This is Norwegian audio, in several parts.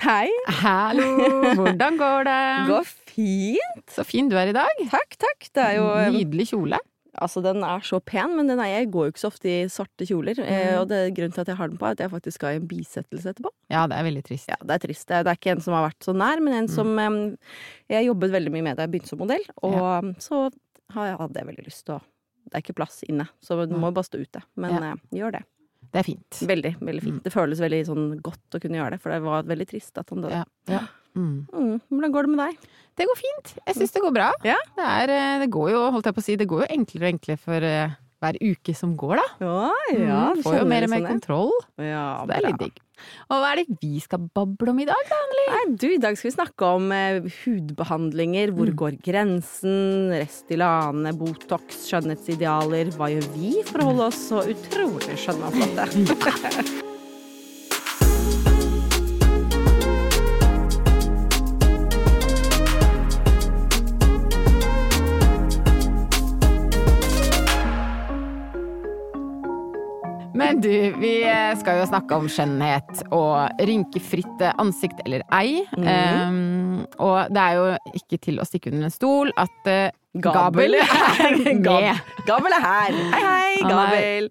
Hei. Hallo, hvordan går det? Går fint. Så fin du er i dag. Takk, takk. Det er jo eh, Nydelig kjole. Altså, den er så pen, men den er, jeg går jo ikke så ofte i svarte kjoler. Eh, Mm. og det, grunnen til at jeg har den på, er at jeg faktisk skal i en bisettelse etterpå. Ja, det er veldig trist. Ja, Det er trist. Det er, det er ikke en som har vært så nær, men en Mm. som eh, Jeg jobbet veldig mye med da jeg begynte som modell, og så hadde jeg veldig lyst til å Det er ikke plass inne, så du må jo bare stå ute. Men Ja. eh, gjør det. Det er fint. Veldig, veldig fint. Det føles veldig sånn godt å kunne gjøre det, for det var veldig trist at han døde. Ja. ja. Mm. Mm, hvordan går det med deg? Det går fint. Jeg syns det går bra. Ja. Det, er, eh, det går jo, holdt jeg på å si, det går jo enklere og enklere for eh, hver uke som går, da. Ja, Mm, du Får jo mer og mer sånn, kontroll. Ja, Så det er litt digg. Og hva er det vi skal bable om i dag, da, Anneli? Nei, du, I dag skal vi snakke om eh, hudbehandlinger. Hvor Mm. går grensen? Restylane, Botox, skjønnhetsidealer. Hva gjør vi for å holde oss så utrolig skjønne og flotte? du, vi eh, skal jo snakke om skjønnhet og rynkefritt ansikt eller ei. Mm. Um, og det er jo ikke til å stikke under en stol at uh, Gabel. Er med. Gabel er her! Hei, hei, Gabel!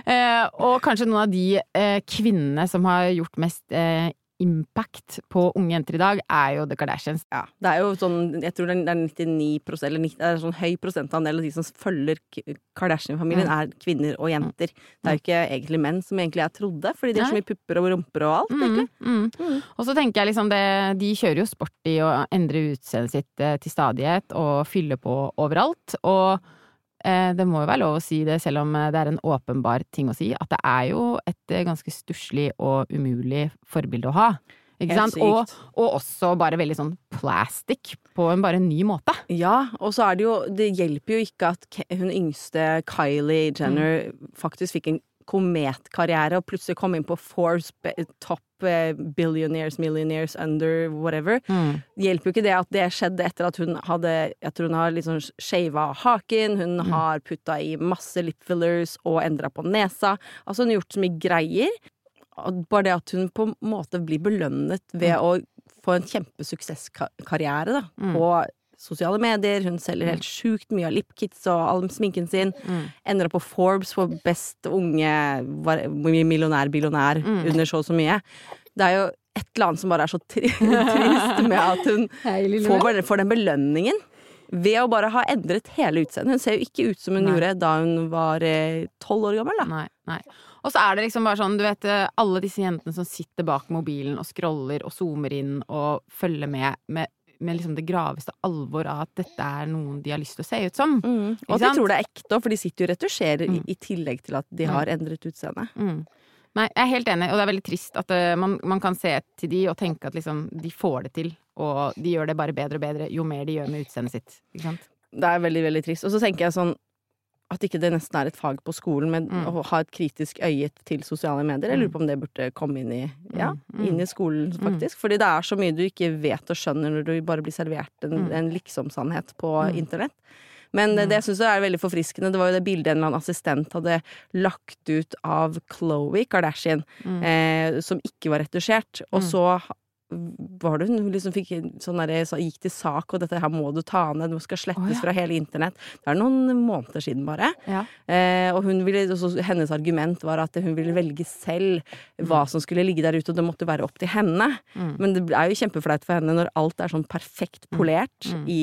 Uh, og kanskje noen av de uh, kvinnene som har gjort mest eh, impact på unge jenter i dag, er jo The Kardashians. Ja, det er jo sånn, jeg tror det er 99% eller 90, det er sånn høy prosentandel av de som følger Kardashian-familien, Mm. er kvinner og jenter. Det er jo ikke egentlig menn, som egentlig jeg trodde, fordi de har så mye pupper og rumper og alt, Mm, egentlig. mm. Mm. Og så tenker jeg liksom det, de kjører jo sport i å endre utseendet sitt eh, til stadighet og fylle på overalt. Og det må jo være lov å si det, selv om eh, det er en åpenbar ting å si, at det er jo et eh, ganske stusslig og umulig forbilde å ha. Ikke Helt sant? Og, sykt. og også bare veldig sånn plastic på en bare ny måte. Ja, og så er det jo Det hjelper jo ikke at hun yngste Kylie Jenner faktisk fikk en kometkarriere og plutselig kom inn på Forbes be- top eh, billionaires, millionaires, under whatever. Mm. hjelper jo ikke det at det skjedde etter at hun hadde Jeg tror hun har liksom shava haken, hun har putta i masse lip fillers og endra på nesa. Altså hun har gjort så mye greier. Bare det at hun på en måte blir belønnet ved å få en kjempesuksesskarriere da, Mm. på sosiale medier. Hun selger helt sjukt mye av lipkits og all sminken sin. Mm. Ender opp på Forbes for best unge millionær-billionær Mm. under så og så mye. Det er jo et eller annet som bare er så tri trist med at hun får, får den belønningen ved å bare ha endret hele utseendet. Hun ser jo ikke ut som hun Nei. gjorde da hun var tolv år gammel, da. Nei, nei. Og så er det liksom bare sånn, du vet eh, alle disse jentene som sitter bak mobilen og scroller og zoomer inn og følger med med, med liksom det graveste alvor av at dette er noen de har lyst til å se ut som. Mm. Og at de tror det er ekte for de sitter jo og retusjerer Mm. i, tillegg til at de har endret utseende. Mm. Nei, jeg er helt enig, og det er veldig trist at uh, man, man kan se til de og tenke at liksom de får det til, og de gjør det bare bedre og bedre jo mer de gjør med utseendet sitt. Ikke sant? Det er veldig, veldig trist. Og så tenker jeg sånn at ikke det nesten er et fag på skolen, men Mm. å ha et kritisk øye til sosiale medier. Jeg lurer på om det burde komme inn i, ja, Mm, mm. inn i skolen, faktisk. Fordi det er så mye du ikke vet og skjønner når du bare blir servert en, Mm. en liksom-sannhet på Mm. internett. Men det, det jeg syns er veldig forfriskende, det var jo det bildet en eller annen assistent hadde lagt ut av Chloé Kardashian, Mm. eh, som ikke var retusjert. Og Mm. så var det hun liksom fikk sånn der, gikk til sak, og dette her må du ta ned, det skal slettes oh, ja. fra hele internett. Det er noen måneder siden bare. Ja. Eh, og hun ville, hennes argument var at hun ville velge selv hva som skulle ligge der ute, og det måtte være opp til henne. Mm. Men det er jo kjempeflaut for henne når alt er sånn perfekt polert Mm. i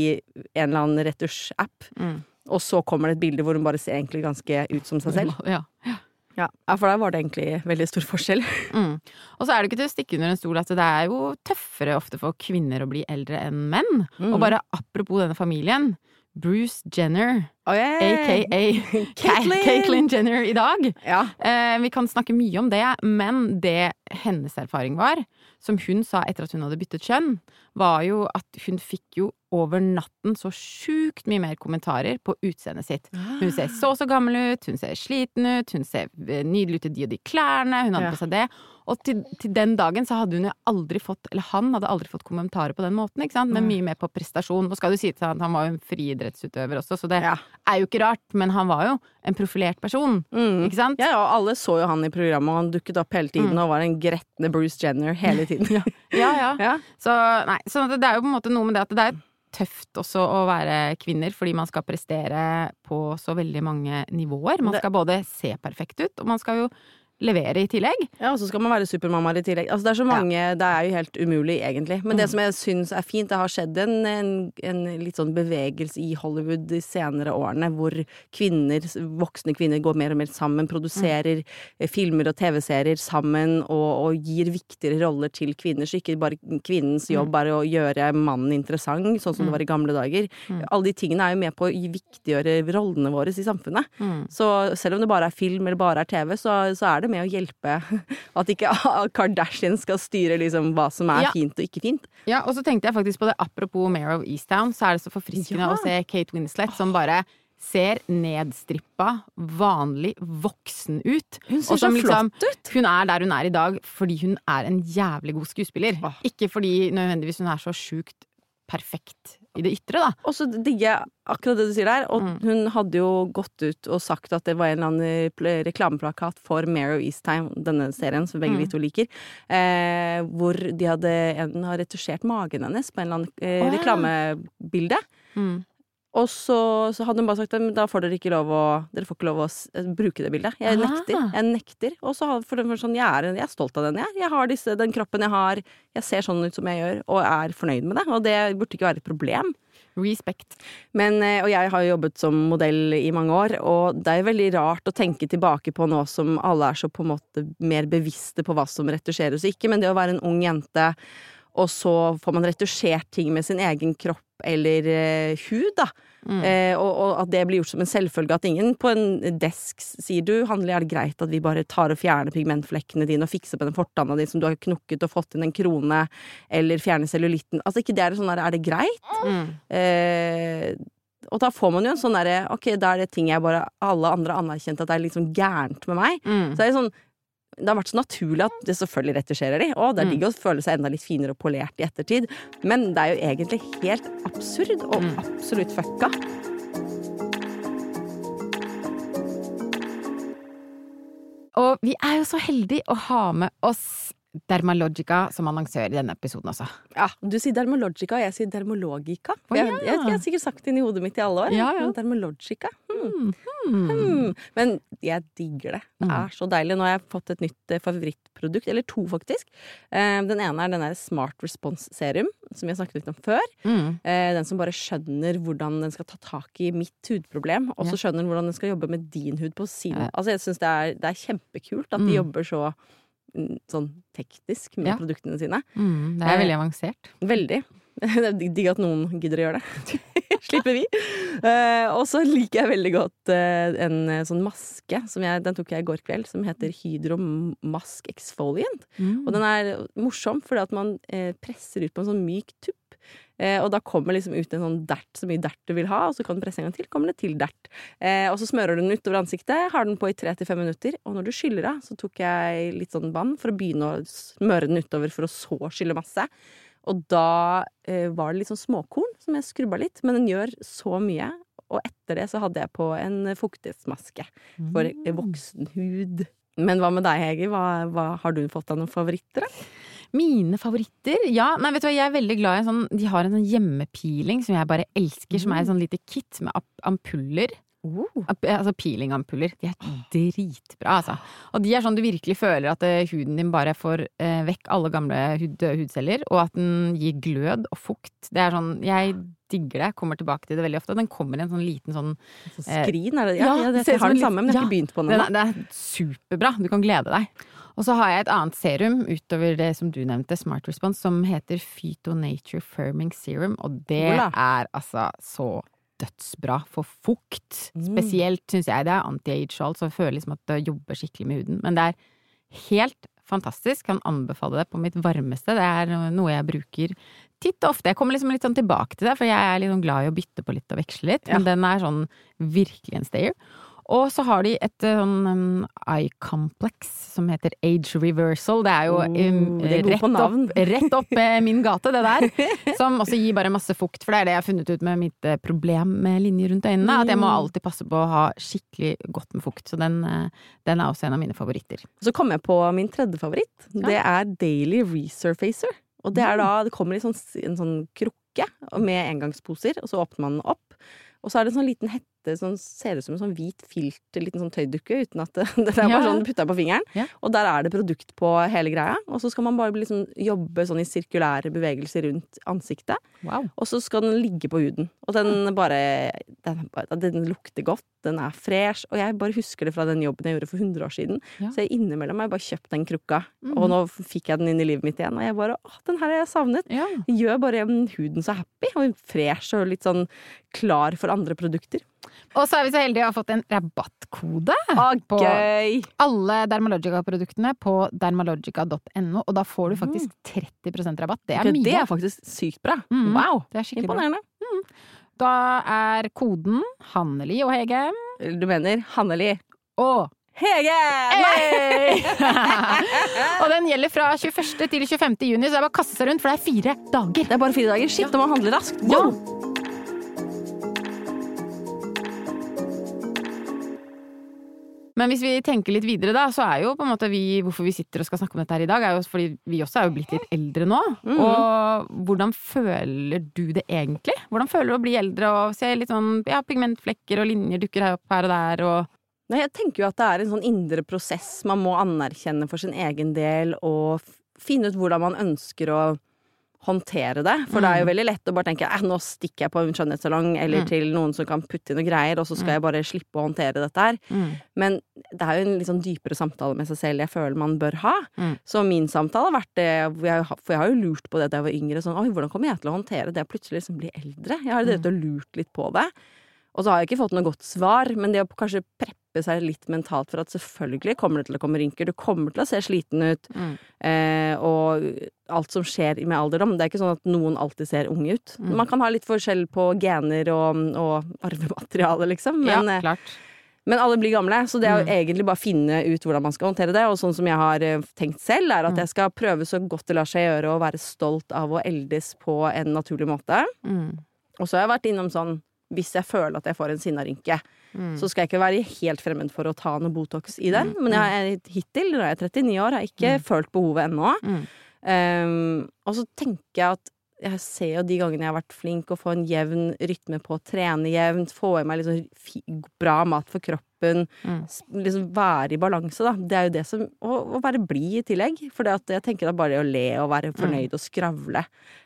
en eller annen retusj-app, Mm. og så kommer det et bilde hvor hun bare ser egentlig ganske ut som seg selv. Ja. Ja, for der var det egentlig veldig stor forskjell. Mm. Og så er det ikke til å stikke under en stol at det er jo tøffere ofte for kvinner å bli eldre enn menn. Mm. Og bare apropos denne familien. Bruce Jenner, Oh, yeah. aka Caitlyn! Jenner i dag. Ja. Eh, vi kan snakke mye om det, men det hennes erfaring var, som hun sa etter at hun hadde byttet kjønn, var jo at hun fikk jo over natten så sjukt mye mer kommentarer på utseendet sitt. Hun ser så og så gammel ut, hun ser sliten ut, hun ser eh, nydelig ut i de og de klærne, hun hadde på seg det. Og til, til den dagen så hadde hun jo aldri fått, eller han hadde aldri fått kommentarer på den måten, ikke sant, men mye mer på prestasjon. Nå skal du si til han at han var jo en friidrettsutøver også, så det Ja. er jo ikke rart, men han var jo en profilert person, Mm. ikke sant? Ja, og alle så jo han i programmet, og han dukket opp hele tiden og var en gretne Bruce Jenner hele tiden. ja. Ja, ja. Ja. Så nei, så det er jo på en måte noe med det at det er tøft også å være kvinner, fordi man skal prestere på så veldig mange nivåer. Man skal både se perfekt ut, og man skal jo levere i tillegg. Ja, og så skal man være supermammaer i tillegg. Altså, det er så mange Det er jo helt umulig, egentlig. Men det som jeg syns er fint, det har skjedd en, en, en litt sånn bevegelse i Hollywood de senere årene, hvor kvinner, voksne kvinner, går mer og mer sammen, produserer mm. filmer og TV-serier sammen, og, og gir viktigere roller til kvinner. Så ikke bare kvinnens jobb er å gjøre mannen interessant, sånn som det var i gamle dager. Alle de tingene er jo med på å viktiggjøre rollene våre i samfunnet. Så selv om det bare er film eller bare er TV, så, så er det med å hjelpe at ikke Kardashian skal styre liksom hva som er Ja. fint og ikke fint. Ja, og så tenkte jeg faktisk på det, apropos Mayor of Easttown, så er det så forfriskende Ja. å se Kate Winslet som bare ser nedstrippa, vanlig voksen ut. Hun ser så liksom- flott ut! Hun er der hun er i dag fordi hun er en jævlig god skuespiller. Åh. Ikke fordi nødvendigvis hun er så sjukt perfekt i det ytre, da. Og så digger jeg akkurat det du sier der. Og Mm. hun hadde jo gått ut og sagt at det var en eller annen reklameplakat for Mare of Easttime, denne serien som begge Mm. vi to liker, eh, hvor de hadde en har retusjert magen hennes på en eller annen eh, reklamebilde. Mm. Og så, så hadde hun bare sagt at da får dere ikke lov å Dere får ikke lov å bruke det bildet. Jeg nekter. Jeg nekter. Og så for var sånn, jeg er, jeg er stolt av den jeg er. Jeg har disse, den kroppen jeg har. Jeg ser sånn ut som jeg gjør, og er fornøyd med det. Og det burde ikke være et problem. Respect. Men, eh, og jeg har jo jobbet som modell i mange år, og det er veldig rart å tenke tilbake på nå som alle er så på en måte mer bevisste på hva som retusjeres og ikke, men det å være en ung jente, og så får man retusjert ting med sin egen kropp eller eh, hud, da. Mm. Eh, og, og at det blir gjort som en selvfølge. At ingen på en desk sier du, Handler er det greit at vi bare tar og fjerner pigmentflekkene dine og fikser på den fortanna di som du har knukket og fått inn en krone, eller fjerner cellulitten. Altså ikke det er sånn der, er det greit? Mm. Eh, og da får man jo en sånn derre Ok, da er det ting jeg bare Alle andre har anerkjent at det er sånn gærent med meg. Mm. Så det er sånn det har vært så naturlig at det selvfølgelig retusjerer de. Og det er Mm. digg å føle seg enda litt finere og polert i ettertid. Men det er jo egentlig helt absurd og Mm. absolutt fucka. Og vi er jo så heldige å ha med oss Dermalogica som annonsør i denne episoden også. Ja, Du sier Dermalogica, og jeg sier Dermologica. Oh, ja. jeg, jeg, jeg har sikkert sagt det inn i hodet mitt i alle år. Ja, ja. men Dermalogica. Hmm. Hmm. Hmm. Men jeg digger det. Det Mm. er så deilig. Nå har jeg fått et nytt eh, favorittprodukt, eller to faktisk. Eh, Den ene er den der Smart Response Serum, som vi har snakket litt om før. Mm. Eh, Den som bare skjønner hvordan den skal ta tak i mitt hudproblem, og så skjønner den hvordan den skal jobbe med din hud på sin. Altså jeg synes det, det er kjempekult at de Mm. jobber så sånn teknisk med Ja. produktene sine. Mm. Det er Eh, veldig avansert. Veldig. Det er digg at noen gidder å gjøre det. Slipper vi. Eh, og så liker jeg veldig godt eh, en sånn maske, som jeg, den tok jeg i går kveld, som heter Hydro Mask Exfoliant. Mm. Og den er morsom fordi at man eh, presser ut på en sånn myk tupp. Eh, og da kommer liksom ut en sånn dert, så mye dert du vil ha, og så kan du presse en gang til, kommer det til dert. Eh, og så smører du den utover ansiktet, har den på i tre til fem minutter, og når du skyller av, så tok jeg litt sånn vann for å begynne å smøre den utover for å så skylle masse. Og da eh, var det litt sånn småkorn som jeg skrubba litt, men den gjør så mye. Og etter det så hadde jeg på en fuktighetsmaske for eh, voksen hud. Men hva med deg, Hege? Hva, hva, har du fått av noen favoritter? Da? Mine favoritter? Ja, nei, vet du hva, jeg er veldig glad i en sånn De har en sånn hjemmepeeling som jeg bare elsker, som er et sånn lite kit med ampuller. Oh. altså peelingampuller. De er dritbra, altså. Og de er sånn du virkelig føler at eh, huden din bare får eh, vekk alle gamle hud, hudceller, og at den gir glød og fukt. Det er sånn Jeg digger det. Kommer tilbake til det veldig ofte. Den kommer i en sånn liten sånn Sånn skrin, er det? Ja, Ja, ja, det, jeg har det den en samme, men jeg har ikke begynt på den ennå. det er superbra. Du kan glede deg. Og så har jeg et annet serum utover det som du nevnte, Smart Response, som heter Phyto Nature Firming Serum, og det Ola. er altså så dødsbra for fukt. Mm. Spesielt syns jeg det er anti-age og alt, så jeg føler liksom at det jobber skikkelig med huden. Men det er helt fantastisk. Kan anbefale det på mitt varmeste. Det er noe jeg bruker titt og ofte. Jeg kommer liksom litt sånn tilbake til det, for jeg er sånn glad i å bytte på litt og veksle litt. Men den er sånn virkelig en stayer. Og så har de et eh, sånn um, eye complex som heter age reversal. Det er jo um, Oh, det er rett, opp, rett opp eh, min gate, det der. Som også gir bare masse fukt, for det er det jeg har funnet ut med mitt eh, problem med linjer rundt øynene. At jeg må Mm. alltid passe på å ha skikkelig godt med fukt. Så den, den er også en av mine favoritter. Så kom jeg på min tredje favoritt. Det er Daily Resurfacer. Og det er da Det kommer i sånn, en sånn krukke med engangsposer, og så åpner man den opp. Og så er det en sånn liten hette som ser ut som en sånn hvit filter, liten sånn tøydukke, uten at det, det er bare sånn putta på fingeren. Ja. Og der er det produkt på hele greia. Og så skal man bare liksom jobbe sånn i sirkulære bevegelser rundt ansiktet. Wow. Og så skal den ligge på huden. Og den bare Den, den lukter godt, den er fresh. Og jeg bare husker det fra den jobben jeg gjorde for 100 år siden. Ja. Så jeg innimellom har jeg bare kjøpt den krukka. Mhm. Og nå fikk jeg den inn i livet mitt igjen, og jeg bare Å, den her har jeg savnet. Ja. Gjør bare mm, huden så happy, og fresh og litt sånn klar for andre produkter. Og så er vi så heldige å ha fått en rabattkode. Ah, På- gøy! Alle Dermalogica-produktene på dermalogica.no, og da får du faktisk 30% rabatt. Det er mye. det er faktisk sykt bra. Mm. Wow! Er. Imponerende. Da er koden Hanneli og Hege Du mener Hanneli. og Hege! Hey! og den gjelder fra 21. til 25. juni, så det er bare å kaste seg rundt, for det er fire dager. Det er bare fire dager. Shit, ja. må handle raskt. Ja. Men hvis vi tenker litt videre, da, så er jo på en måte vi Hvorfor vi sitter og skal snakke om dette her i dag, er jo fordi vi også er jo blitt litt eldre nå. Mm. Og hvordan føler du det egentlig? Hvordan føler du å bli eldre og se litt sånn ja, pigmentflekker og linjer dukker her opp her og der og Nei, jeg tenker jo at det er en sånn indre prosess man må anerkjenne for sin egen del, og finne ut hvordan man ønsker å håndtere det. For det er jo veldig lett å bare tenke eh, nå stikker jeg på en skjønnhetssalong eller Mm. til noen som kan putte inn noen greier, og så skal jeg bare slippe å håndtere dette her. mm. Men det er jo en litt sånn dypere samtale med seg selv jeg føler man bør ha. Mm. Så min samtale har vært det For jeg har jo lurt på det da jeg var yngre. Sånn, Oi, hvordan kommer jeg til å håndtere det jeg plutselig liksom blir eldre? Jeg har Mm. drevet og lurt litt på det. Og så har jeg ikke fått noe godt svar, men det å kanskje preppe seg litt mentalt for at selvfølgelig kommer det til å komme rynker, du kommer til å se sliten ut, Mm. eh, og alt som skjer med alderdom. Det er ikke sånn at noen alltid ser unge ut. Mm. Man kan ha litt forskjell på gener og, og arvemateriale, liksom, men Ja, eh, klart. men alle blir gamle, så det er jo Mm. egentlig bare å finne ut hvordan man skal håndtere det. Og sånn som jeg har eh, tenkt selv, er at Mm. jeg skal prøve så godt det lar seg gjøre å være stolt av å eldes på en naturlig måte. Mm. Og så har jeg vært innom sånn hvis jeg føler at jeg får en sinnarynke, Mm. så skal jeg ikke være helt fremmed for å ta noe Botox i den. Men jeg er, hittil, når jeg er 39 år, har jeg ikke følt behovet ennå. Mm. Um, og så tenker jeg at jeg ser jo de gangene jeg har vært flink å få en jevn rytme på å trene jevnt, få i meg liksom bra mat for kroppen, Mm. liksom være i balanse, da. Det er jo det som Og, og være blid i tillegg. For det at jeg tenker da bare å le og være fornøyd og skravle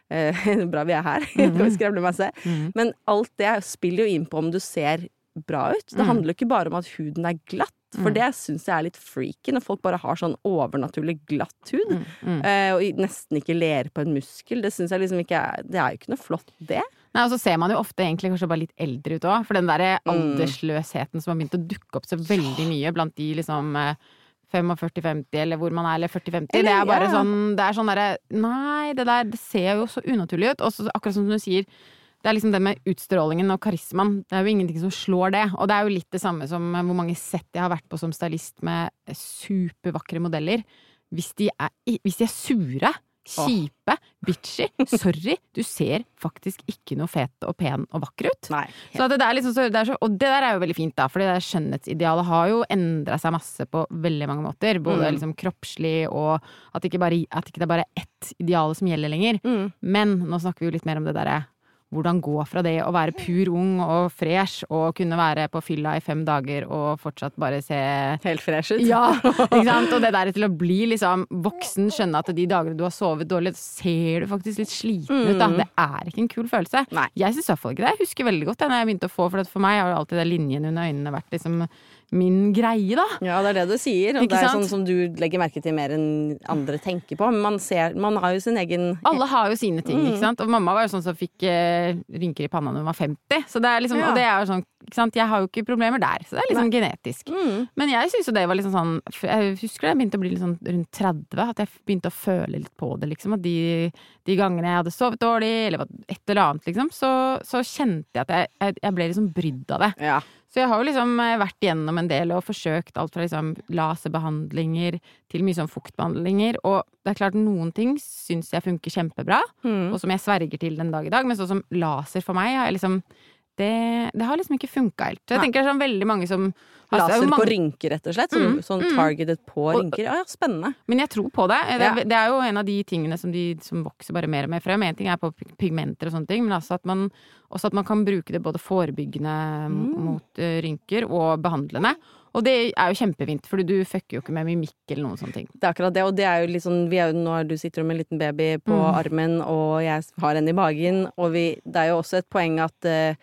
eh, Bra vi er her. Kan vi skravle masse. Mm. Men alt det spiller jo inn på om du ser bra ut. Det Mm. handler jo ikke bare om at huden er glatt. For Mm. det syns jeg er litt freaky, når folk bare har sånn overnaturlig glatt hud. Mm. Mm. Eh, og nesten ikke ler på en muskel. Det syns jeg liksom ikke er Det er jo ikke noe flott, det. Nei, og så ser man jo ofte egentlig kanskje bare litt eldre ut òg, for den derre Mm. aldersløsheten som har begynt å dukke opp så veldig mye blant de liksom eh, 45-50, eller hvor man er, eller 40-50. Det er bare ja. sånn Det er sånn derre Nei, det der det ser jo så unaturlig ut. Og så akkurat som du sier, det er liksom det med utstrålingen og karismaen. Det er jo ingenting som slår det. Og det er jo litt det samme som hvor mange sett jeg har vært på som stylist med supervakre modeller. Hvis de er, hvis de er sure, kjipe, bitchy, sorry, du ser faktisk ikke noe fet og pen og vakker ut. Nei. Så det der liksom så, det så, og det der er jo veldig fint, da, for det der skjønnhetsidealet har jo endra seg masse på veldig mange måter. Både Mm. liksom kroppslig og at, ikke bare, at ikke det er bare ett ideal som gjelder lenger. Mm. Men nå snakker vi jo litt mer om det derre hvordan gå fra det å være pur ung og fresh og kunne være på fylla i fem dager og fortsatt bare se Helt fresh ut. ja, ikke sant? Og det der til å bli liksom voksen, skjønne at de dagene du har sovet dårlig, ser du faktisk litt sliten ut, da. Mm. Det er ikke en kul følelse. Nei. Jeg syns i hvert fall ikke det. Jeg husker veldig godt det når jeg begynte å få, for det for meg har jo alltid den linjen under øynene vært liksom min greie, da. Ja, det er det du sier, og Ikke det er sant? sånn som du legger merke til mer enn andre tenker på. Men man ser Man har jo sin egen Alle har jo sine ting, Mm. ikke sant. Og mamma var jo sånn som fikk eh, rynker i panna når hun var 50. Så det er liksom, Ja. Og det er jo sånn? Jeg har jo ikke problemer der, så det er liksom genetisk. Mm. Men jeg syns jo det var liksom sånn Jeg husker da jeg begynte å bli litt sånn rundt 30, at jeg begynte å føle litt på det, liksom. At de, de gangene jeg hadde sovet dårlig, eller et eller annet, liksom, så, så kjente jeg at jeg, jeg, jeg ble liksom brydd av det. Ja. Så jeg har jo liksom eh, vært igjennom en del og forsøkt alt fra liksom laserbehandlinger til mye sånn fuktbehandlinger. Og det er klart noen ting syns jeg funker kjempebra, Mm. og som jeg sverger til den dag i dag. Men sånn som laser for meg har jeg liksom det, det har liksom ikke funka helt. Jeg Nei. tenker det er sånn veldig mange som Laser mange... på rynker, rett og slett? Sånn, Mm, sånn mm. targeted på Og- rynker? Ja, ja, spennende. Men jeg tror på det. Det, Ja. det er jo en av de tingene som, de, som vokser bare mer og mer frem. En ting er på pigmenter og sånne ting, men altså at man, også at man kan bruke det både forebyggende Mm. mot uh, rynker og behandlende. Og det er jo kjempefint, for du fucker jo ikke med mimikk eller noen sånne ting. Det er akkurat det, og det er jo litt sånn er jo, Nå er du sitter med en liten baby på Mm. armen, og jeg har en i magen, og vi Det er jo også et poeng at uh,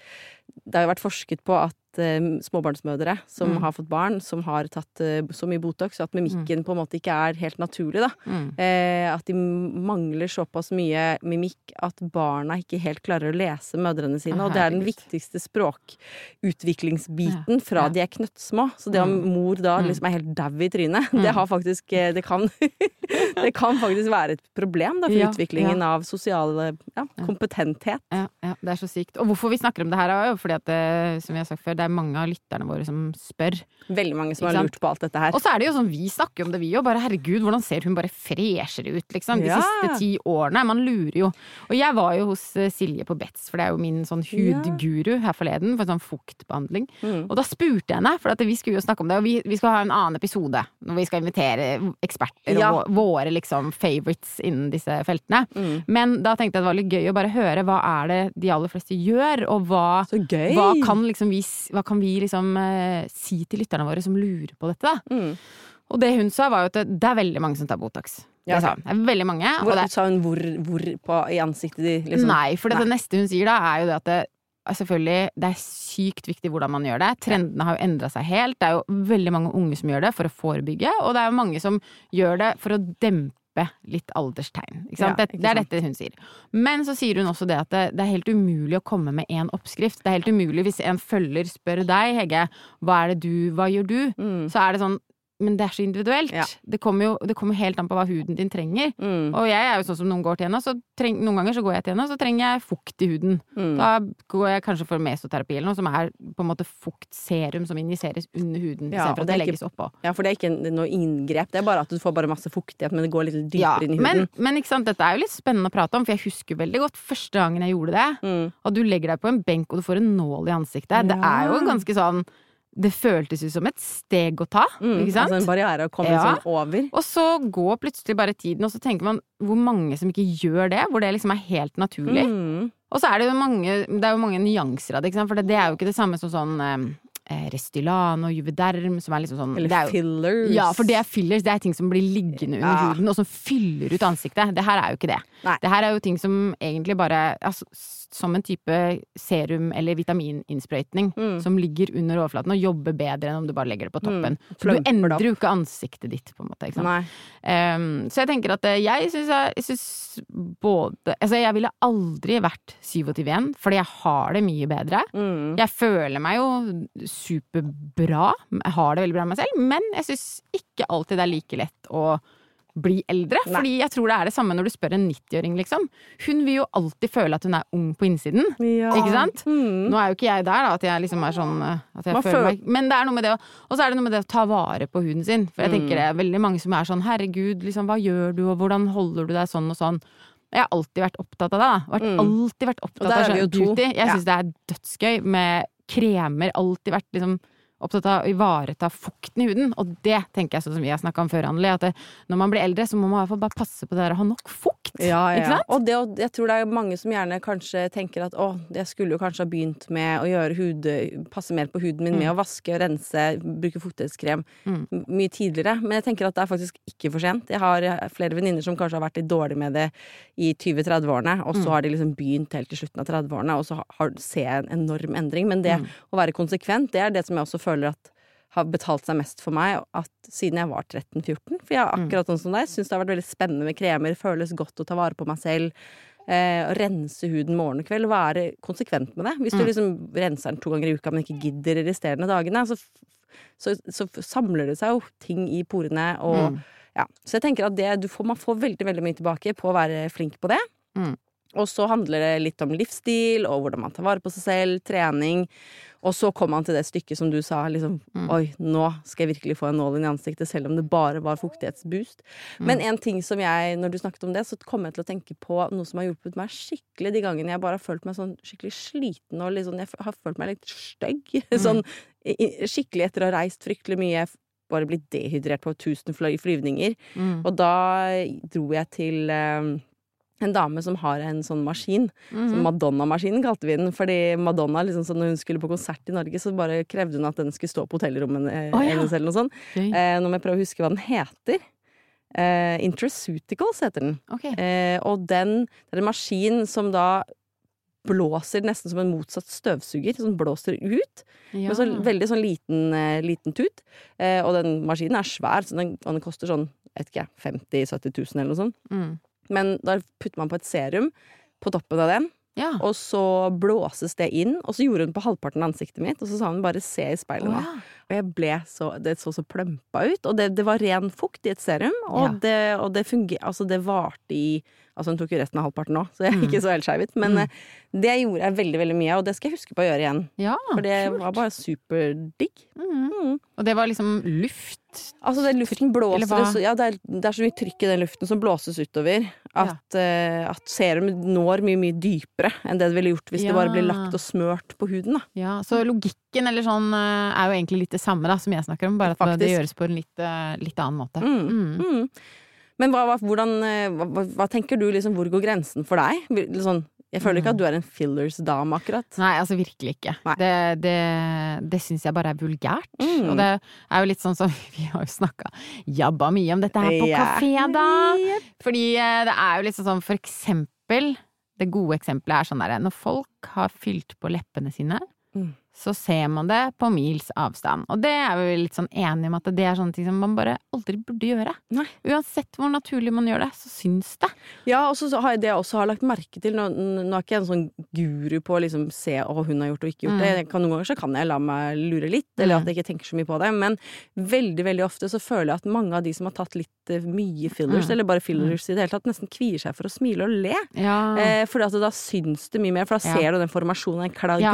det har jo vært forsket på at småbarnsmødre som Mm. har fått barn, som har tatt eh, så mye Botox at mimikken på en måte ikke er helt naturlig, da. Mm. Eh, at de mangler såpass mye mimikk at barna ikke helt klarer å lese mødrene sine. Og det er den viktigste språkutviklingsbiten fra ja. de er knøttsmå. Så det om Mm. mor da Mm. liksom er helt dau i trynet, Mm. det har faktisk eh, Det kan, det kan faktisk være et problem da, for Ja, utviklingen av sosial ja, kompetenthet. Ja, ja, det er så sykt. Og hvorfor vi snakker om det her, er jo fordi at det, som vi har sagt før, det er mange av lytterne våre som spør. Veldig mange som har lurt på alt dette her. Og så er det jo sånn, vi snakker om det, vi òg. Bare herregud, hvordan ser hun bare freshere ut, liksom. De Ja. siste ti årene. Man lurer jo. Og jeg var jo hos eh, Silje på Betz, for det er jo min sånn hudguru her forleden, for sånn fuktbehandling. Mm. Og da spurte jeg henne, for vi skulle jo snakke om det, og vi, vi skal ha en annen episode når vi skal invitere eksperter Ja. og våre liksom favorites innen disse feltene. Mm. Men da tenkte jeg det var litt gøy å bare høre hva er det de aller fleste gjør, og hva hva kan, liksom vi, hva kan vi liksom eh, si til lytterne våre som lurer på dette? da? Mm. Og det hun sa, var jo at det, det er veldig mange som tar Botox. Det Ja, sa hun. Det er veldig mange. Hvor, og det, sa hun hvor, hvor på, i ansiktet de liksom Nei, for det, Nei. det neste hun sier da, er jo det at det, selvfølgelig, det er sykt viktig hvordan man gjør det. Trendene har jo endra seg helt. Det er jo veldig mange unge som gjør det for å forebygge, og det er jo mange som gjør det for å dempe litt alderstegn. Ja, det, det er dette hun sier. Men så sier hun også det at det, det er helt umulig å komme med én oppskrift. Det er helt umulig hvis en følger spør deg, Hege, hva er det du, hva gjør du? Mm. Så er det sånn, men det er så individuelt. Ja. Det kommer jo det kommer helt an på hva huden din trenger. Mm. Og jeg er jo sånn som noen går til henne, så treng, noen ganger så går jeg til henne, og så trenger jeg fukt i huden. Mm. Da går jeg kanskje for mesoterapi eller noe, som er på en måte fuktserum som injiseres under huden, Ja, istedenfor at det det legges oppå. Ja, for det er ikke noe inngrep. Det er bare at du får bare masse fuktighet, men det går litt dypere Ja, inn i men, huden. men ikke sant, dette er jo litt spennende å prate om, for jeg husker veldig godt første gangen jeg gjorde det. Mm. Og du legger deg på en benk, og du får en nål i ansiktet. Det er jo ganske sånn Det føltes jo som et steg å ta, Mm. ikke sant? Altså en barriere å komme Ja. sånn over. Og så går plutselig bare tiden, og så tenker man hvor mange som ikke gjør det, hvor det liksom er helt naturlig. Mm. Og så er det jo mange, det er jo mange nyanser av det, ikke sant? for det, det er jo ikke det samme som sånn eh, Restylan og Juvederm, som er liksom sånn Eller er jo, fillers. Ja, for det er fillers, det er ting som blir liggende under Ja. huden, og som fyller ut ansiktet. Det her er jo ikke det. Nei. Det her er jo ting som egentlig bare altså, s- Som en type serum- eller vitamininnsprøytning Mm. som ligger under overflaten og jobber bedre enn om du bare legger det på toppen. Mm. Så du endrer jo ikke ansiktet ditt, på en måte. Ehm, så jeg tenker at eh, jeg syns jeg, jeg synes både Altså, jeg ville aldri vært 27 igjen, fordi jeg har det mye bedre. Mm. Jeg føler meg jo superbra, jeg har det veldig bra med meg selv, men jeg syns ikke alltid det er like lett å bli eldre. Nei. Fordi jeg tror det er det samme når du spør en 90-åring, liksom. Hun vil jo alltid føle at hun er ung på innsiden. Ja. Ikke sant? Mm. Nå er jo ikke jeg der, da, at jeg liksom er sånn eh, at jeg Man føler meg Men det er noe med det å Og så er det noe med det å ta vare på huden sin. For jeg tenker det er veldig mange som er sånn herregud, liksom hva gjør du, og hvordan holder du deg sånn og sånn. Jeg har alltid vært opptatt av det. da. Vært, Mm. Alltid vært opptatt av beauty. Jeg Ja. det er dødsgøy med kremer. Alltid vært liksom opptatt av å ivareta fukten i huden. Og det tenker jeg sånn som vi har snakka om før, Anneli, at det, når man blir eldre, så må man i hvert fall bare passe på det der å ha nok fukt. Ja, ja. Ikke sant? Og det, jeg tror det er mange som gjerne kanskje tenker at å, jeg skulle jo kanskje ha begynt med å gjøre hud, passe mer på huden min med å vaske rense, bruke fuktighetskrem Mm. mye tidligere. Men jeg tenker at det er faktisk ikke for sent. Jeg har eh, flere venninner som kanskje har vært litt dårlige med det i 20-30-årene, og så Mm. har de liksom begynt helt til slutten av 30-årene, og så har, har, ser jeg en enorm endring. Men det Mm. å være konsekvent, det er det som jeg også føler at har betalt seg mest for meg at siden jeg var 13-14. For jeg er Mm. akkurat sånn som deg. Syns det har vært veldig spennende med kremer. Føles godt å ta vare på meg selv. Eh, og rense huden morgen og kveld, være konsekvent med det. Hvis du Mm. liksom renser den to ganger i uka, men ikke gidder de resterende dagene, så, så, så samler det seg jo ting i porene, og Mm. ja. Så jeg tenker at det, du får, man får veldig, veldig mye tilbake på å være flink på det. Mm. Og så handler det litt om livsstil, og hvordan man tar vare på seg selv, trening. Og så kom man til det stykket som du sa, liksom Mm. Oi, nå skal jeg virkelig få en nål inn i ansiktet, selv om det bare var fuktighetsboost. Mm. Men en ting som jeg, når du snakket om det, så kom jeg til å tenke på noe som har hjulpet meg skikkelig de gangene jeg bare har følt meg sånn skikkelig sliten og sånn Jeg har følt meg litt stygg. Mm. Sånn skikkelig etter å ha reist fryktelig mye. Bare blitt dehydrert på tusen fly flyvninger. Mm. Og da dro jeg til eh, en dame som har en sånn maskin. Mhm. Så Madonna-maskinen kalte vi den. Fordi Madonna, liksom, når hun skulle på konsert i Norge, så bare krevde hun at den skulle stå på hotellrommet oh, ja. hennes eller noe sånt. Eh, nå må jeg prøve å huske hva den heter. Eh, Intrasuticals heter den. Ok. Eh, og den det er en maskin som da blåser nesten som en motsatt støvsuger. Som blåser ut. Ja. Med så veldig sånn liten, eh, liten tut. Eh, og den maskinen er svær, så den, og den koster sånn jeg vet ikke, 50 000-70 000 eller noe sånt. Mm. Men da putter man på et serum på toppen av den, Ja. og så blåses det inn. Og så gjorde hun på halvparten av ansiktet mitt, og så sa hun bare 'se i speilet nå'. ja. Og jeg ble så Det så så plømpa ut. Og det, det var ren fukt i et serum, og Ja. det, og det funger Altså, det varte i Altså, hun tok jo resten av halvparten nå, så jeg er Mm. ikke så helt skeiv ut. Men Mm. eh, det gjorde jeg veldig, veldig mye, av, og det skal jeg huske på å gjøre igjen. ja. For det kult. var bare superdigg. Mm. Mm. Og det var liksom luft. Altså, den luften blåser Ja, det er, det er så mye trykk i den luften som blåses utover. At, eh, at serum når mye, mye dypere enn det det ville gjort hvis det bare ble lagt og smørt på huden. Da. Ja, så logikken eller sånn eh, er jo egentlig litt det samme da, som jeg snakker om, bare at det gjøres på en litt, eh, litt annen måte. Mm. Mm. Mm. Men hva, hvordan, eh, hva, hva- tenker du, liksom, hvor går grensen for deg? Sånn, jeg føler ikke at du er en fillers-dame, akkurat. Nei, altså virkelig ikke. Nei. Det, det, det syns jeg bare er vulgært. Mm. Og det er jo litt sånn som vi har jo snakka jabba mye om dette her på yeah. kafé, da. Fordi eh, det er jo litt sånn for eksempel Det gode eksempelet er sånn derre når folk har fylt på leppene sine, Mm. Så ser man det på mils avstand. Og det er vi litt sånn enige om at det er sånne ting som man bare aldri burde gjøre. Nei. Uansett hvor naturlig man gjør det, så syns det. Ja, og så har jeg det jeg også har lagt merke til Nå, nå er ikke jeg en sånn guru på å liksom se hva hun har gjort og ikke gjort det. Mm. det. kan, noen ganger så kan jeg la meg lure litt, eller Mm. at jeg ikke tenker så mye på det. Men veldig veldig ofte så føler jeg at mange av de som har tatt litt eh, mye fillers, Mm. eller bare fillers i det hele tatt, nesten kvier seg for å smile og le. Ja. Eh, for da syns det mye mer, for da Ja. ser du den formasjonen, den kla Ja.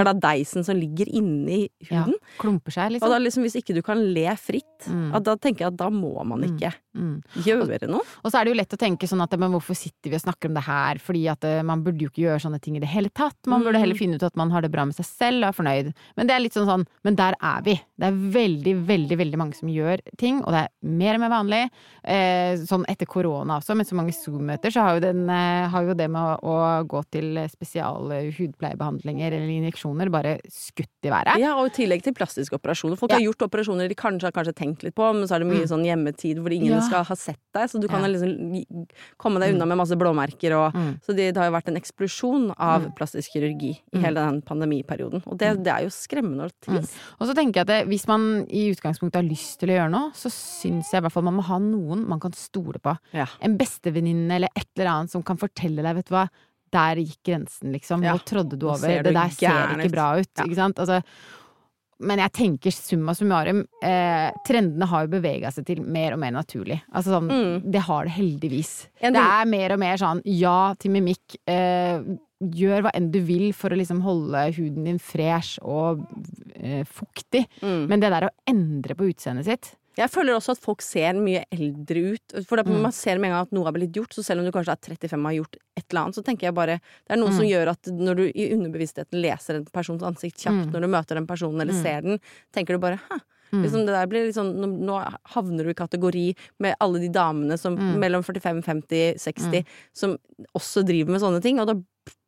som ligger inni ja. huden. Klumper seg, Og liksom. da liksom, hvis ikke du kan le fritt, Mm. da tenker jeg at da må man Mm. ikke Mm. gjøre noe. Og så er det jo lett å tenke sånn at men hvorfor sitter vi og snakker om det her, fordi at eh, man burde jo ikke gjøre sånne ting i det hele tatt. Man burde Mm. heller finne ut at man har det bra med seg selv og er fornøyd. Men det er litt sånn sånn, men der er vi. Det er veldig, veldig, veldig mange som gjør ting, og det er mer og mer vanlig. Eh, sånn etter korona også, med så mange Zoom-møter, så har jo, den, eh, har jo det med å, å gå til spesial eh, hudpleiebehandlinger eller injeksjoner bare skutt i været. Ja, og i tillegg til plastiske operasjoner. Folk Ja. har gjort operasjoner de kanskje har kanskje tenkt litt på, men så er det mye Mm. sånn hjemmetid hvor ingen Ja. skal ha sett deg, så du kan liksom komme deg unna med masse blåmerker og Mm. Så det, det har jo vært en eksplosjon av Mm. plastisk kirurgi i Mm. hele den pandemiperioden. Og det, det er jo skremmende og trist. Og så tenker jeg at det, hvis man i utgangspunktet har lyst til å gjøre noe, så syns jeg i hvert fall man må ha noen man kan stole på. En bestevenninne eller et eller annet som kan fortelle deg, vet du hva, der gikk grensen, liksom. Nå trådde du over. Det der ser ikke bra ut. Ikke sant? Altså, men jeg tenker summa summarum, eh, trendene har jo bevega seg til mer og mer naturlig. Altså sånn, Mm. det har det heldigvis. En Det er mer og mer sånn ja til mimikk. Eh, gjør hva enn du vil for å liksom holde huden din fresh og eh, fuktig. Mm. Men det der å endre på utseendet sitt Jeg føler også at folk ser mye eldre ut. For da Mm. man ser med en gang at noe har blitt gjort, så selv om du kanskje er 35 og har gjort et eller annet, så tenker jeg bare Det er noe Mm. som gjør at når du i underbevisstheten leser en persons ansikt kjapt Mm. når du møter den personen eller Mm. ser den, tenker du bare hæ. Mm. Liksom det sånn, nå, nå havner du i kategori med alle de damene som Mm. mellom 45, 50, 60 som også driver med sånne ting, og da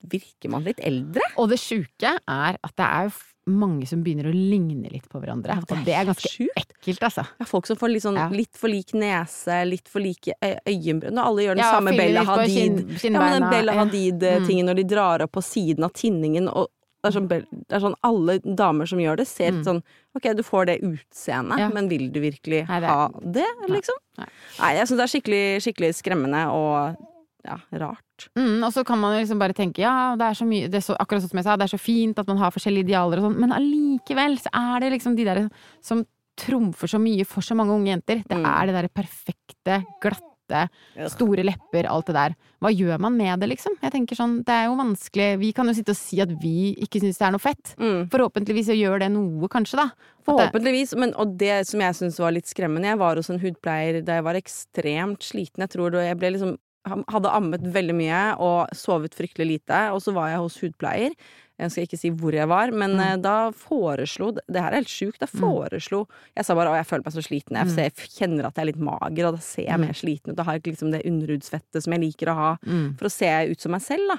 virker man litt eldre. Og det sjuke er at det er jo mange som begynner å ligne litt på hverandre. Ja, det og det er ganske sjukt. ekkelt, altså. Ja, folk som får litt sånn Ja. litt for lik nese, litt for like øy- øyenbryn. Alle gjør den Ja, samme Bella Hadid. Kin, Ja, men den Bella. Hadid-tingen når de drar opp på siden av tinningen og det er, sånn, det er sånn alle damer som gjør det, ser Mm. sånn Ok, du får det utseendet, men vil du virkelig Nei, det er- ha det, liksom? Nei. Nei, jeg syns det er skikkelig, skikkelig skremmende og ja, rart. Mm, og så kan man liksom bare tenke ja, det er så mye det er så, Akkurat sånn som jeg sa, det er så fint at man har forskjellige idealer og sånn, men allikevel så er det liksom de der som trumfer så mye for så mange unge jenter. Det Mm. er det derre perfekte, glatte, store lepper, alt det der. Hva gjør man med det, liksom? Jeg tenker sånn, det er jo vanskelig Vi kan jo sitte og si at vi ikke syns det er noe fett. Mm. Forhåpentligvis gjør det noe, kanskje, da. Forhåpentligvis, men, og det som jeg syns var litt skremmende Jeg var hos en hudpleier da jeg var ekstremt sliten. Jeg tror da jeg ble liksom hadde ammet veldig mye og sovet fryktelig lite. Og så var jeg hos hudpleier. Jeg skal ikke si hvor jeg var, men Mm. eh, da foreslo Det her er helt sjukt. Da foreslo Jeg sa bare 'Å, jeg føler meg så sliten'. Jeg, Mm. jeg kjenner at jeg er litt mager, og da ser jeg Mm. mer sliten ut. Da har jeg ikke liksom det underhudsfettet som jeg liker å ha mm. for å se ut som meg selv, da.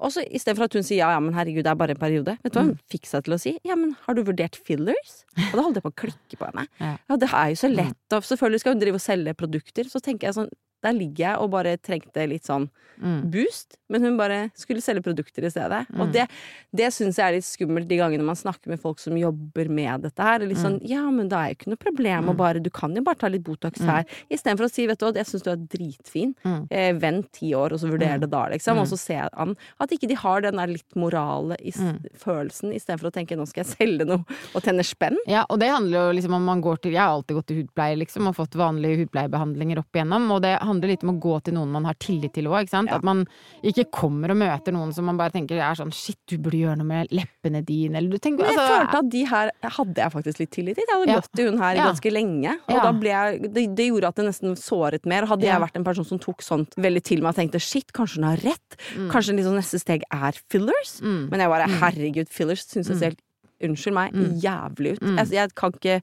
Og så istedenfor at hun sier ja, ja, men herregud, det er bare en periode. Vet du hva hun fikk seg til å si? Ja, men har du vurdert fillers? Og da holdt jeg på å klikke på henne. Ja, det er jo så lett, og selvfølgelig skal hun drive og selge produkter. Så tenker jeg sånn, der ligger jeg og bare trengte litt sånn Mm. boost, men hun bare skulle selge produkter i stedet. Og Mm. det, det syns jeg er litt skummelt de gangene man snakker med folk som jobber med dette her. Litt sånn ja, men det er jo ikke noe problem å bare Du kan jo bare ta litt Botox Mm. her. Istedenfor å si vet du hva, jeg syns du er dritfin. Mm. Eh, vent ti år, og så vurder Mm. det da, liksom. Og Mm. så ser jeg an at ikke de har den der litt morale i Mm. følelsen, istedenfor å tenke nå skal jeg selge noe og tjene spenn. Ja, og det handler jo liksom om man går til Jeg har alltid gått til hudpleie, liksom, og fått vanlige hudpleiebehandlinger opp igjennom. Og det handler litt om å gå til noen man har tillit til òg, ikke sant. Ja. At man ikke kommer og møter noen som man bare tenker er sånn shit, du burde gjøre noe med leppene dine, eller du tenker Men jeg altså, følte at de her hadde jeg faktisk litt tillit til. Jeg hadde Ja. gått til hun her Ja. ganske lenge. Og da ble jeg, det, det gjorde at det nesten såret mer. Hadde jeg vært en person som tok sånt veldig til meg og tenkte shit, kanskje hun har rett. Mm. Kanskje liksom neste steg er fillers. mm, Men jeg bare herregud, fillers syns jeg ser helt Unnskyld meg, Mm. jævlig ut. Mm. Jeg, jeg kan ikke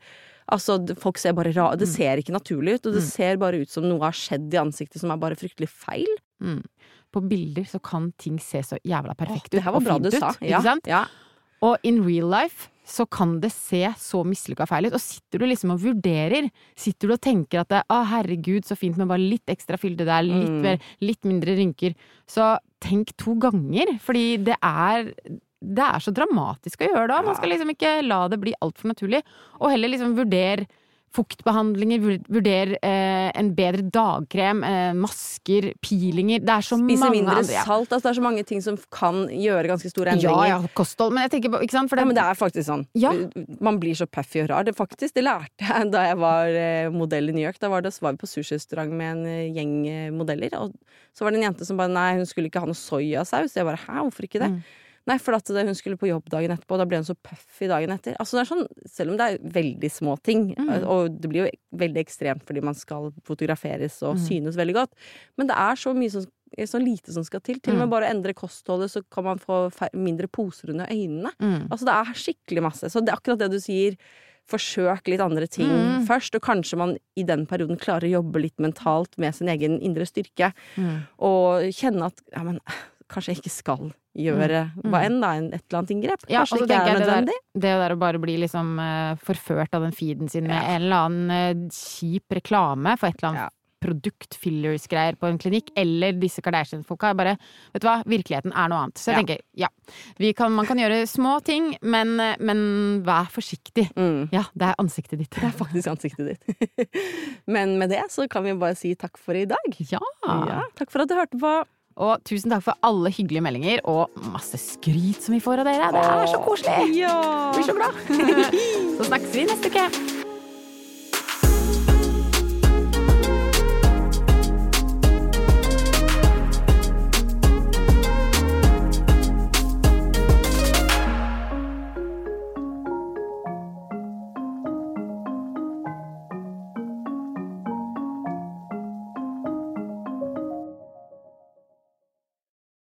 Altså, folk ser bare ra Det ser ikke naturlig ut, og det Mm. ser bare ut som noe har skjedd i ansiktet som er bare fryktelig feil. mm. På bilder så kan ting se så jævla perfekt ut det her var bra du ut, sa. sant? Ja. Og in real life så kan det se så mislykka feil ut. Og sitter du liksom og vurderer, sitter du og tenker at å herregud så fint med bare litt ekstra fylde der, litt, Mm. mer, litt mindre rynker, så tenk to ganger. Fordi det er det er så dramatisk å gjøre da. Man skal liksom ikke la det bli altfor naturlig. Og heller liksom vurdere fuktbehandlinger, vurdere vurder eh, en bedre dagkrem, eh, masker, peelinger. Det er så Spise mange mindre andre ja. salt. Altså, det er så mange ting som kan gjøre ganske store endringer. ja, kosthold. Men jeg tenker på, ikke sant? For Ja, det, men det er faktisk sånn. Ja. Man blir så puffy og rar. Det, faktisk, det lærte jeg da jeg var eh, modell i New York. Da var, det, var vi på sushirestaurant med en eh, gjeng eh, modeller. Og så var det en jente som bare nei, hun skulle ikke ha noe soyasaus. Jeg bare hæ, hvorfor ikke det? Mm. Nei, for at hun skulle på jobb dagen etterpå, og da ble hun så puffy dagen etter. Altså det er sånn, Selv om det er veldig små ting, Mm. og det blir jo veldig ekstremt fordi man skal fotograferes og Mm. synes veldig godt, men det er så mye som så lite som skal til. Til og med Mm. bare å endre kostholdet, så kan man få mindre poser under øynene. mm. Altså det er skikkelig masse. Så det er akkurat det du sier. Forsøk litt andre ting Mm. først, og kanskje man i den perioden klarer å jobbe litt mentalt med sin egen indre styrke. Mm. Og kjenne at ja, men kanskje ikke skal gjøre Mm. hva enn, da, et eller annet inngrep. Ja, Kanskje og så det ikke er nødvendig. det der-. Det der å bare bli liksom eh, forført av den feeden sin med Ja. en eller annen eh, kjip reklame for et eller annet Ja. produkt, fillers-greier på en klinikk, eller disse Kardashian-folka. er Bare, vet du hva, virkeligheten er noe annet. Så jeg Ja. tenker, ja. Vi kan, man kan gjøre små ting, men, eh, men vær forsiktig. Mm. Ja, det er ansiktet ditt. Det er faktisk ansiktet ditt. Men med det så kan vi bare si takk for i dag. Ja. Ja, takk for at du hørte på. Og tusen takk for alle hyggelige meldinger, og masse skryt som vi får av dere. Det er så koselig! Ja. Blir så glad. Så snakkes vi neste uke.